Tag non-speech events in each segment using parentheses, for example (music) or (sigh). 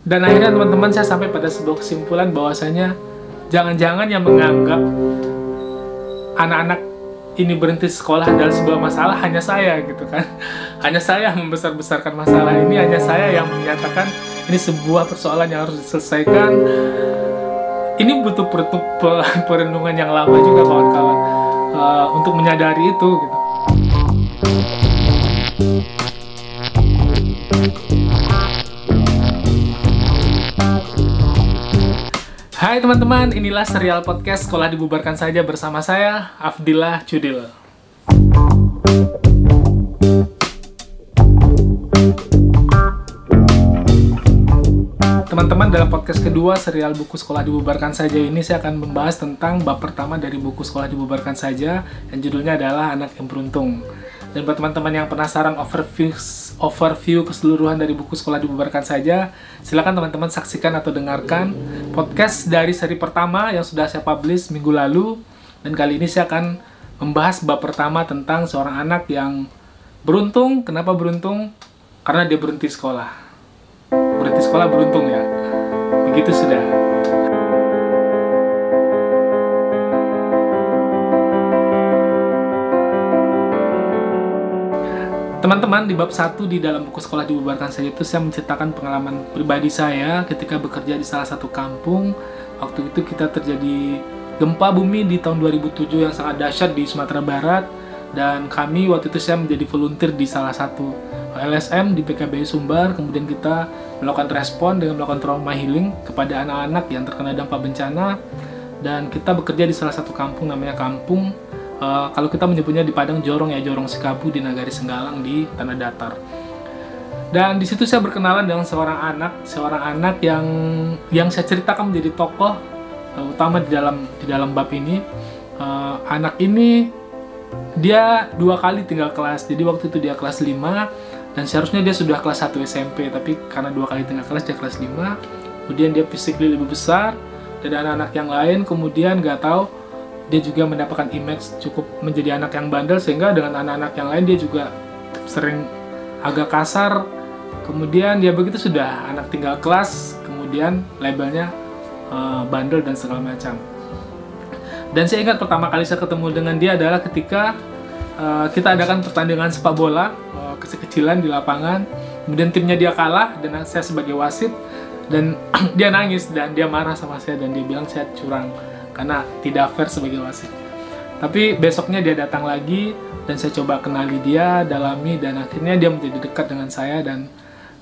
Dan akhirnya teman-teman saya sampai pada sebuah kesimpulan bahwasanya jangan-jangan yang menganggap anak-anak ini berhenti sekolah adalah sebuah masalah hanya saya gitu kan. (laughs) Hanya saya membesar-besarkan masalah ini hanya saya yang menyatakan ini sebuah persoalan yang harus diselesaikan. Ini butuh perenungan (laughs) yang lama juga kawan-kawan uh, untuk menyadari itu gitu Hai teman-teman, inilah serial podcast Sekolah Dibubarkan Saja bersama saya, Afdillah Cudil. Teman-teman, dalam podcast kedua serial buku Sekolah Dibubarkan Saja ini saya akan membahas tentang bab pertama dari buku Sekolah Dibubarkan Saja yang judulnya adalah Anak yang Beruntung. Dan buat teman-teman yang penasaran overview overview keseluruhan dari buku sekolah dibubarkan saja, silakan teman-teman saksikan atau dengarkan podcast dari seri pertama yang sudah saya publish minggu lalu. Dan kali ini saya akan membahas bab pertama tentang seorang anak yang beruntung. Kenapa beruntung? Karena dia berhenti sekolah. Berhenti sekolah beruntung ya. Begitu sudah. Teman-teman, di bab 1 di dalam buku sekolah dibubarkan saja itu saya menceritakan pengalaman pribadi saya ketika bekerja di salah satu kampung. Waktu itu kita terjadi gempa bumi di tahun 2007 yang sangat dahsyat di Sumatera Barat. Dan kami waktu itu saya menjadi volunteer di salah satu LSM di PKB Sumbar. Kemudian kita melakukan respon dengan melakukan trauma healing kepada anak-anak yang terkena dampak bencana. Dan kita bekerja di salah satu kampung namanya Kampung uh, kalau kita menyebutnya di Padang Jorong ya Jorong Sekabu di Nagari Senggalang di Tanah Datar. Dan di situ saya berkenalan dengan seorang anak, seorang anak yang yang saya ceritakan menjadi tokoh uh, utama di dalam di dalam bab ini. Uh, anak ini dia dua kali tinggal kelas. Jadi waktu itu dia kelas 5 dan seharusnya dia sudah kelas 1 SMP, tapi karena dua kali tinggal kelas dia kelas 5. Kemudian dia physically lebih besar dari anak-anak yang lain, kemudian nggak tahu dia juga mendapatkan image cukup menjadi anak yang bandel sehingga dengan anak-anak yang lain dia juga sering agak kasar. Kemudian dia begitu sudah anak tinggal kelas kemudian labelnya uh, bandel dan segala macam. Dan saya ingat pertama kali saya ketemu dengan dia adalah ketika uh, kita adakan pertandingan sepak bola uh, kecil-kecilan di lapangan. Kemudian timnya dia kalah dan saya sebagai wasit dan (clears throat) dia nangis dan dia marah sama saya dan dia bilang saya curang karena tidak fair sebagai wasit. Tapi besoknya dia datang lagi dan saya coba kenali dia, dalami dan akhirnya dia menjadi dekat dengan saya dan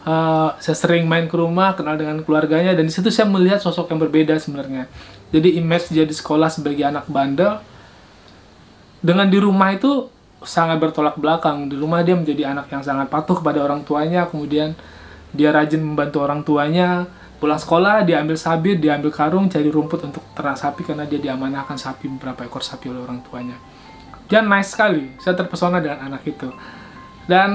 uh, saya sering main ke rumah, kenal dengan keluarganya dan di situ saya melihat sosok yang berbeda sebenarnya. Jadi image dia di sekolah sebagai anak bandel dengan di rumah itu sangat bertolak belakang. Di rumah dia menjadi anak yang sangat patuh kepada orang tuanya, kemudian dia rajin membantu orang tuanya, pulang sekolah dia ambil sabit dia ambil karung cari rumput untuk ternak sapi karena dia diamanahkan sapi beberapa ekor sapi oleh orang tuanya. Dia nice sekali. Saya terpesona dengan anak itu. Dan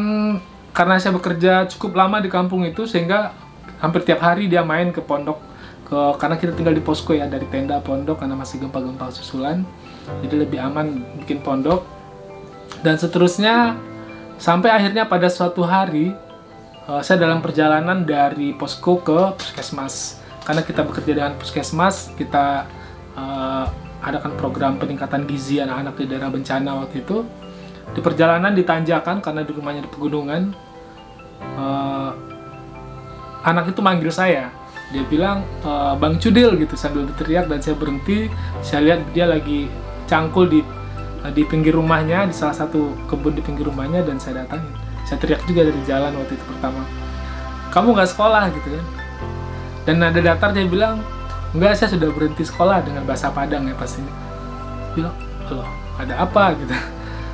karena saya bekerja cukup lama di kampung itu sehingga hampir tiap hari dia main ke pondok ke karena kita tinggal di posko ya dari tenda pondok karena masih gempa-gempa susulan. Jadi lebih aman bikin pondok. Dan seterusnya sampai akhirnya pada suatu hari uh, saya dalam perjalanan dari posko ke puskesmas. Karena kita bekerja dengan puskesmas kita uh, adakan program peningkatan gizi anak-anak di daerah bencana waktu itu. Di perjalanan ditanjakan karena di rumahnya di pegunungan. Uh, anak itu manggil saya. Dia bilang e, bang Cudil gitu sambil berteriak dan saya berhenti. Saya lihat dia lagi cangkul di di pinggir rumahnya di salah satu kebun di pinggir rumahnya dan saya datangin saya teriak juga dari jalan waktu itu pertama. Kamu nggak sekolah gitu kan. Dan ada datar dia bilang enggak saya sudah berhenti sekolah dengan bahasa Padang ya pasti. Bilang loh ada apa? gitu.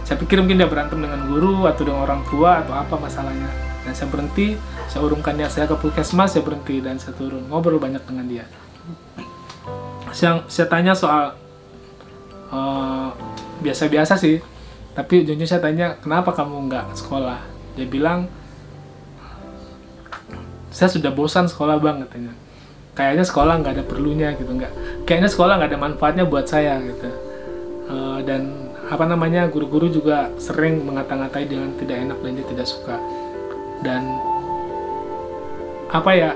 Saya pikir mungkin dia berantem dengan guru atau dengan orang tua atau apa masalahnya. Dan saya berhenti saya urungkan dia saya ke puskesmas saya berhenti dan saya turun. Ngobrol banyak dengan dia. Saya, saya tanya soal uh, biasa-biasa sih. Tapi ujungnya saya tanya kenapa kamu nggak sekolah dia bilang saya sudah bosan sekolah bang katanya. Kayaknya sekolah nggak ada perlunya gitu. Nggak kayaknya sekolah nggak ada manfaatnya buat saya gitu. Uh, dan apa namanya guru-guru juga sering mengata-ngatai dengan tidak enak dan dia tidak suka. Dan apa ya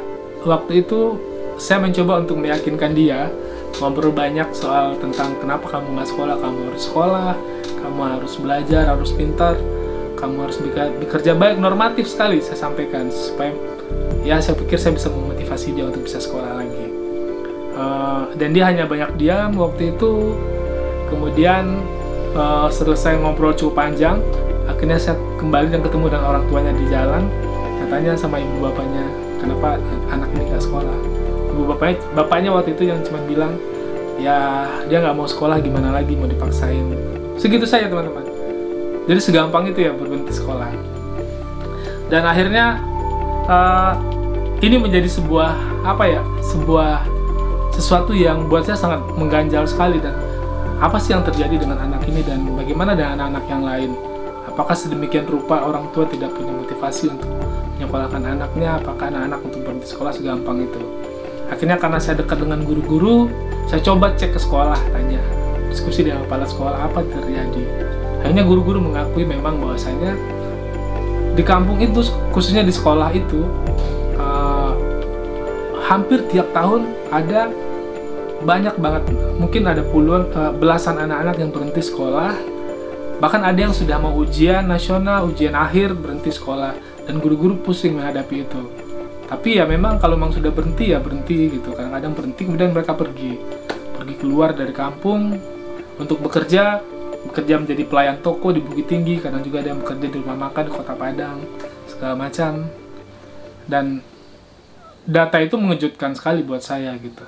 waktu itu saya mencoba untuk meyakinkan dia ngobrol banyak soal tentang kenapa kamu nggak sekolah. Kamu harus sekolah kamu harus belajar harus pintar kamu harus bekerja baik normatif sekali saya sampaikan. Supaya ya saya pikir saya bisa memotivasi dia untuk bisa sekolah lagi. Uh, dan dia hanya banyak diam waktu itu. Kemudian uh, selesai ngobrol cukup panjang akhirnya saya kembali dan ketemu dengan orang tuanya di jalan. Saya tanya sama ibu bapaknya kenapa anak ini nggak sekolah? Ibu bapaknya bapaknya waktu itu yang cuma bilang ya dia nggak mau sekolah gimana lagi mau dipaksain? Segitu saja teman-teman jadi segampang itu ya berhenti sekolah. Dan akhirnya uh, ini menjadi sebuah apa ya sebuah sesuatu yang buat saya sangat mengganjal sekali dan apa sih yang terjadi dengan anak ini dan bagaimana dengan anak-anak yang lain? Apakah sedemikian rupa orang tua tidak punya motivasi untuk menyekolahkan anaknya? Apakah anak-anak untuk berhenti sekolah segampang itu? Akhirnya karena saya dekat dengan guru-guru saya coba cek ke sekolah tanya diskusi dengan kepala sekolah apa terjadi akhirnya guru-guru mengakui memang bahwasanya di kampung itu khususnya di sekolah itu uh, hampir tiap tahun ada banyak banget mungkin ada puluhan uh, belasan anak-anak yang berhenti sekolah. Bahkan ada yang sudah mau ujian nasional ujian akhir berhenti sekolah. Dan guru-guru pusing menghadapi itu. Tapi ya memang kalau memang sudah berhenti ya berhenti gitu. Kadang-kadang berhenti kemudian mereka pergi. Pergi keluar dari kampung untuk bekerja bekerja menjadi pelayan toko di Bukit Tinggi kadang juga ada yang bekerja di rumah makan di Kota Padang segala macam. Dan data itu mengejutkan sekali buat saya gitu.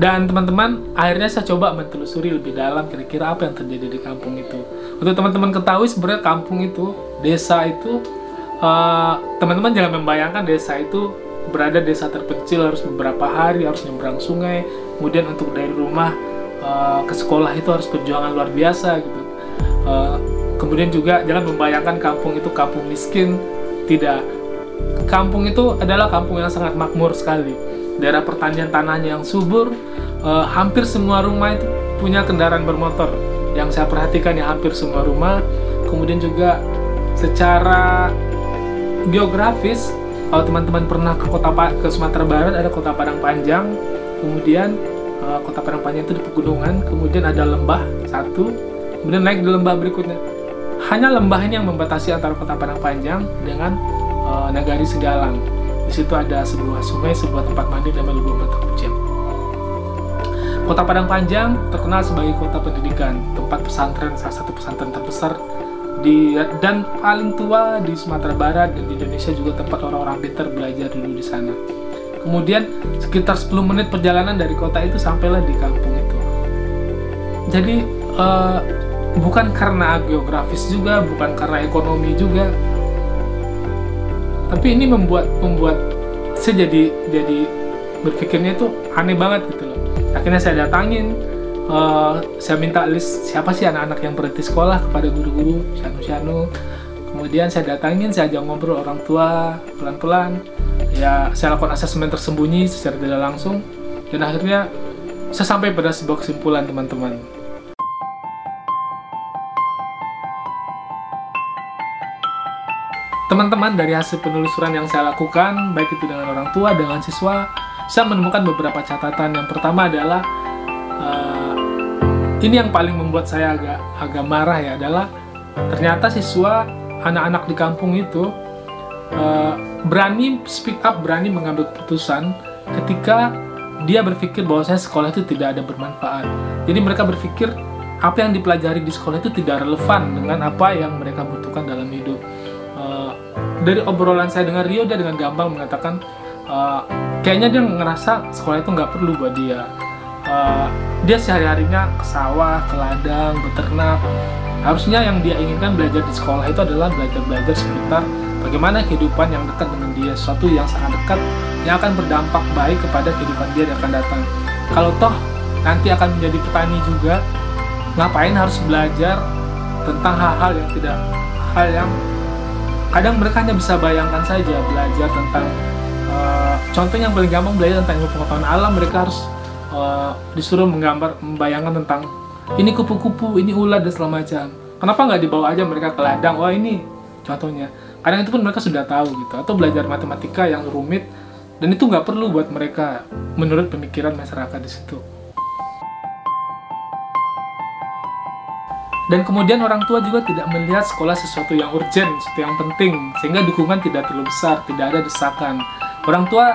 Dan teman-teman akhirnya saya coba menelusuri lebih dalam kira-kira apa yang terjadi di kampung itu. Untuk teman-teman ketahui sebenarnya kampung itu desa itu Eh, teman-teman uh, jangan membayangkan desa itu berada desa terpencil harus beberapa hari harus nyebrang sungai kemudian untuk dari rumah uh, ke sekolah itu harus perjuangan luar biasa gitu. Uh, kemudian juga jangan membayangkan kampung itu kampung miskin. Tidak. Kampung itu adalah kampung yang sangat makmur sekali. Daerah pertanian tanahnya yang subur uh, hampir semua rumah itu punya kendaraan bermotor. Yang saya perhatikan ya hampir semua rumah. Kemudian juga secara geografis kalau teman-teman pernah ke kota ke Sumatera Barat ada kota Padang Panjang. Kemudian uh, kota Padang Panjang itu di pegunungan kemudian ada lembah satu. Kemudian naik di lembah berikutnya. Hanya lembah ini yang membatasi antara kota Padang Panjang dengan uh, Nagari Segalang di situ ada sebuah sungai sebuah tempat mandi namanya Lubuk Mata Pujian Kota Padang Panjang terkenal sebagai kota pendidikan, tempat pesantren, salah satu pesantren terbesar di dan paling tua di Sumatera Barat dan di Indonesia juga tempat orang-orang pintar belajar dulu di sana. Kemudian sekitar 10 menit perjalanan dari kota itu sampailah di kampung itu. Jadi uh, bukan karena geografis juga, bukan karena ekonomi juga, tapi ini membuat membuat saya jadi jadi berpikirnya itu aneh banget gitu loh. Akhirnya saya datangin uh, saya minta list siapa sih anak-anak yang berhenti sekolah kepada guru-guru syanu-syanu kemudian saya datangin saya ajak ngobrol orang tua pelan-pelan ya saya lakukan asesmen tersembunyi secara tidak langsung. Dan akhirnya saya sampai pada sebuah kesimpulan teman-teman. Teman-teman dari hasil penelusuran yang saya lakukan baik itu dengan orang tua dengan siswa saya menemukan beberapa catatan. Yang pertama adalah uh, ini yang paling membuat saya agak agak marah ya adalah ternyata siswa anak-anak di kampung itu uh, berani speak up, berani mengambil keputusan ketika dia berpikir bahwa saya sekolah itu tidak ada bermanfaat. Jadi mereka berpikir apa yang dipelajari di sekolah itu tidak relevan dengan apa yang mereka butuhkan dalam hidup. Uh, dari obrolan saya dengan Rio, dia dengan gampang mengatakan uh, kayaknya dia ngerasa sekolah itu nggak perlu buat dia uh, dia sehari-harinya ke sawah, ke ladang, beternak. Harusnya yang dia inginkan belajar di sekolah itu adalah belajar-belajar seputar bagaimana kehidupan yang dekat dengan dia, sesuatu yang sangat dekat yang akan berdampak baik kepada kehidupan dia yang akan datang. Kalau toh nanti akan menjadi petani juga, ngapain harus belajar tentang hal-hal yang tidak hal yang kadang mereka hanya bisa bayangkan saja belajar tentang uh, contoh yang paling gampang belajar tentang ilmu pengetahuan alam mereka harus uh, disuruh menggambar membayangkan tentang ini kupu-kupu ini ular dan segala macam. Kenapa nggak dibawa aja mereka ke ladang? Wah ini contohnya kadang itu pun mereka sudah tahu gitu atau belajar matematika yang rumit dan itu nggak perlu buat mereka menurut pemikiran masyarakat di situ. Dan kemudian orang tua juga tidak melihat sekolah sesuatu yang urgent, sesuatu yang penting sehingga dukungan tidak terlalu besar, tidak ada desakan. Orang tua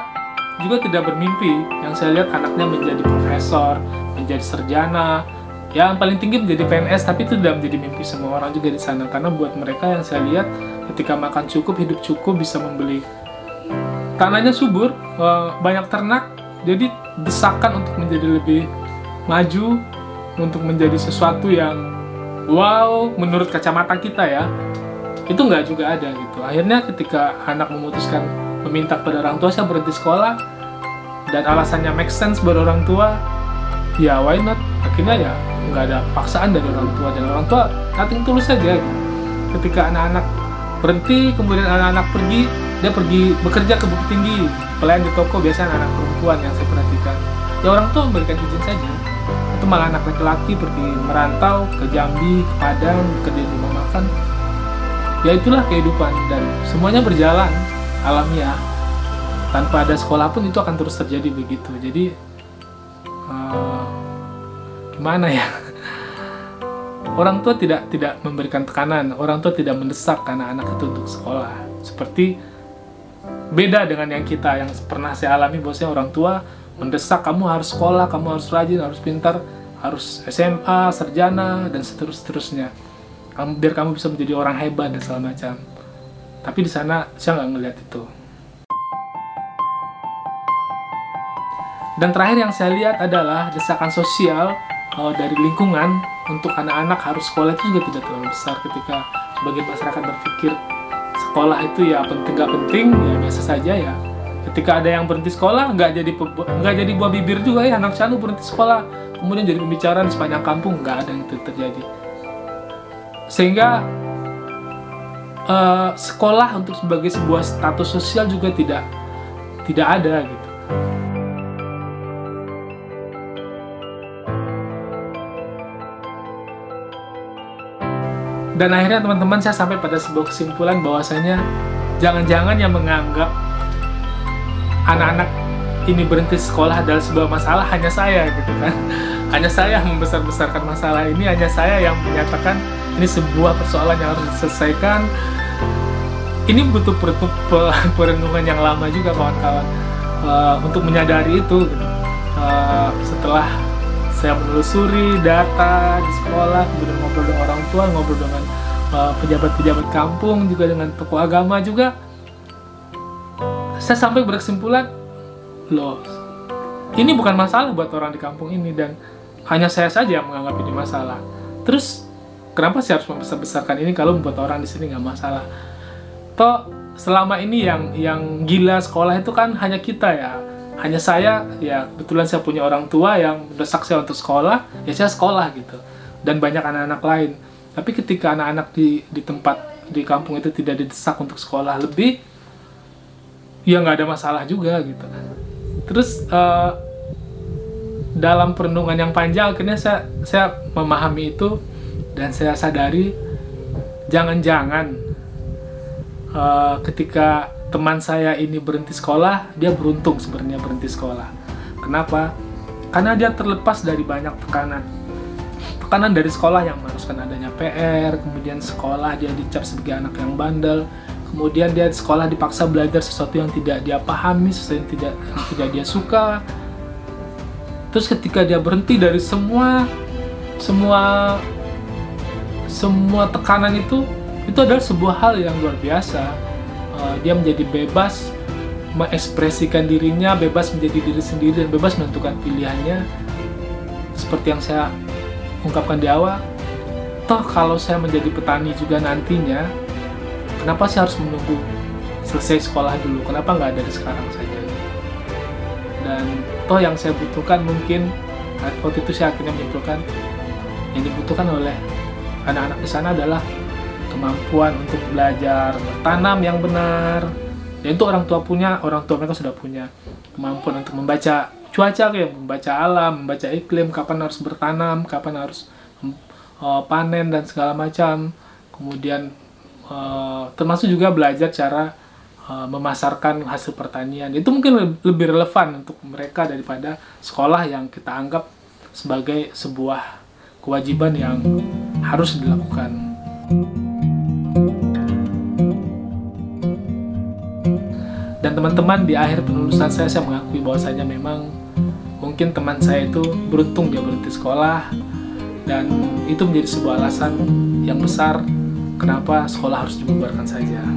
juga tidak bermimpi. Yang saya lihat anaknya menjadi profesor, menjadi sarjana, ya yang paling tinggi menjadi PNS tapi itu tidak menjadi mimpi semua orang juga di sana. Karena buat mereka yang saya lihat ketika makan cukup hidup cukup bisa membeli. Tanahnya subur eh, banyak ternak jadi desakan untuk menjadi lebih maju untuk menjadi sesuatu yang wow menurut kacamata kita ya. Itu nggak juga ada gitu. Akhirnya ketika anak memutuskan meminta kepada orang tua saya berhenti sekolah dan alasannya make sense buat orang tua ya why not? Akhirnya ya nggak ada paksaan dari orang tua. Dan orang tua nothing tulus saja. Gitu. ketika anak-anak berhenti kemudian anak-anak pergi dia pergi bekerja ke Bukit Tinggi. Pelayan di toko biasanya anak, perempuan yang saya perhatikan. Ya orang tua memberikan izin saja. Itu malah anak laki-laki pergi merantau ke Jambi ke Padang bekerja di rumah makan. Ya itulah kehidupan dan semuanya berjalan alamiah. Tanpa ada sekolah pun itu akan terus terjadi begitu. Jadi uh, gimana ya orang tua tidak tidak memberikan tekanan. Orang tua tidak mendesak anak-anak itu untuk sekolah. Seperti beda dengan yang kita yang pernah saya alami bosnya orang tua mendesak kamu harus sekolah kamu harus rajin harus pintar harus SMA sarjana dan seterusnya kamu biar kamu bisa menjadi orang hebat dan segala macam. Tapi di sana saya nggak ngeliat itu. Dan terakhir yang saya lihat adalah desakan sosial uh, dari lingkungan untuk anak-anak harus sekolah itu juga tidak terlalu besar ketika sebagian masyarakat berpikir sekolah itu ya penting nggak penting ya biasa saja ya. Ketika ada yang berhenti sekolah nggak jadi nggak jadi buah bibir juga ya anak canu berhenti sekolah kemudian jadi pembicaraan sepanjang kampung nggak ada yang itu terjadi. Sehingga uh, sekolah untuk sebagai sebuah status sosial juga tidak tidak ada gitu dan akhirnya teman-teman saya sampai pada sebuah kesimpulan bahwasanya jangan-jangan yang menganggap anak-anak ini berhenti sekolah adalah sebuah masalah hanya saya gitu kan. (laughs) Hanya saya yang membesar-besarkan masalah ini hanya saya yang menyatakan ini sebuah persoalan yang harus diselesaikan. Ini butuh perenungan (laughs) yang lama juga kawan-kawan uh, untuk menyadari itu uh, setelah saya menelusuri data di sekolah kemudian ngobrol dengan orang tua ngobrol dengan eh, pejabat-pejabat uh, kampung juga dengan tokoh agama juga. Saya sampai berkesimpulan loh ini bukan masalah buat orang di kampung ini dan hanya saya saja yang menganggap ini masalah. Terus kenapa sih harus membesar-besarkan ini kalau membuat orang di sini nggak masalah? Toh selama ini yang yang gila sekolah itu kan hanya kita ya hanya saya ya kebetulan saya punya orang tua yang mendesak saya untuk sekolah ya saya sekolah gitu. Dan banyak anak-anak lain. Tapi ketika anak-anak di di tempat di kampung itu tidak didesak untuk sekolah lebih ya nggak ada masalah juga gitu. Terus uh, dalam perenungan yang panjang akhirnya saya saya memahami itu dan saya sadari jangan-jangan uh, ketika teman saya ini berhenti sekolah, dia beruntung sebenarnya berhenti sekolah. Kenapa? Karena dia terlepas dari banyak tekanan. Tekanan dari sekolah yang mengharuskan adanya PR, kemudian sekolah dia dicap sebagai anak yang bandel, kemudian dia di sekolah dipaksa belajar sesuatu yang tidak dia pahami, sesuatu yang tidak yang tidak dia suka. Terus ketika dia berhenti dari semua semua semua tekanan itu itu adalah sebuah hal yang luar biasa uh, dia menjadi bebas mengekspresikan dirinya, bebas menjadi diri sendiri dan bebas menentukan pilihannya. Seperti yang saya ungkapkan di awal, toh kalau saya menjadi petani juga nantinya, kenapa saya harus menunggu selesai sekolah dulu? Kenapa nggak dari sekarang saja? Dan toh yang saya butuhkan mungkin waktu itu saya akhirnya menyimpulkan yang dibutuhkan oleh anak-anak di sana adalah kemampuan untuk belajar tanam yang benar. Dan itu orang tua punya orang tua mereka sudah punya kemampuan untuk membaca cuaca kayak membaca alam membaca iklim kapan harus bertanam kapan harus uh, panen dan segala macam. Kemudian uh, termasuk juga belajar cara uh, memasarkan hasil pertanian. Itu mungkin lebih relevan untuk mereka daripada sekolah yang kita anggap sebagai sebuah kewajiban yang harus dilakukan. Dan teman-teman di akhir penulisan saya saya mengakui bahwasanya memang mungkin teman saya itu beruntung dia berhenti sekolah dan itu menjadi sebuah alasan yang besar kenapa sekolah harus dibubarkan saja.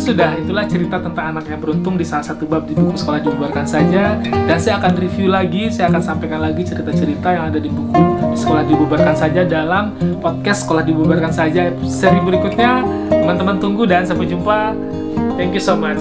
Sudah itulah cerita tentang anak yang beruntung di salah satu bab di buku sekolah dibubarkan saja. Dan saya akan review lagi saya akan sampaikan lagi cerita-cerita yang ada di buku sekolah dibubarkan saja dalam podcast sekolah dibubarkan saja. Seri berikutnya teman-teman tunggu dan sampai jumpa. Thank you so much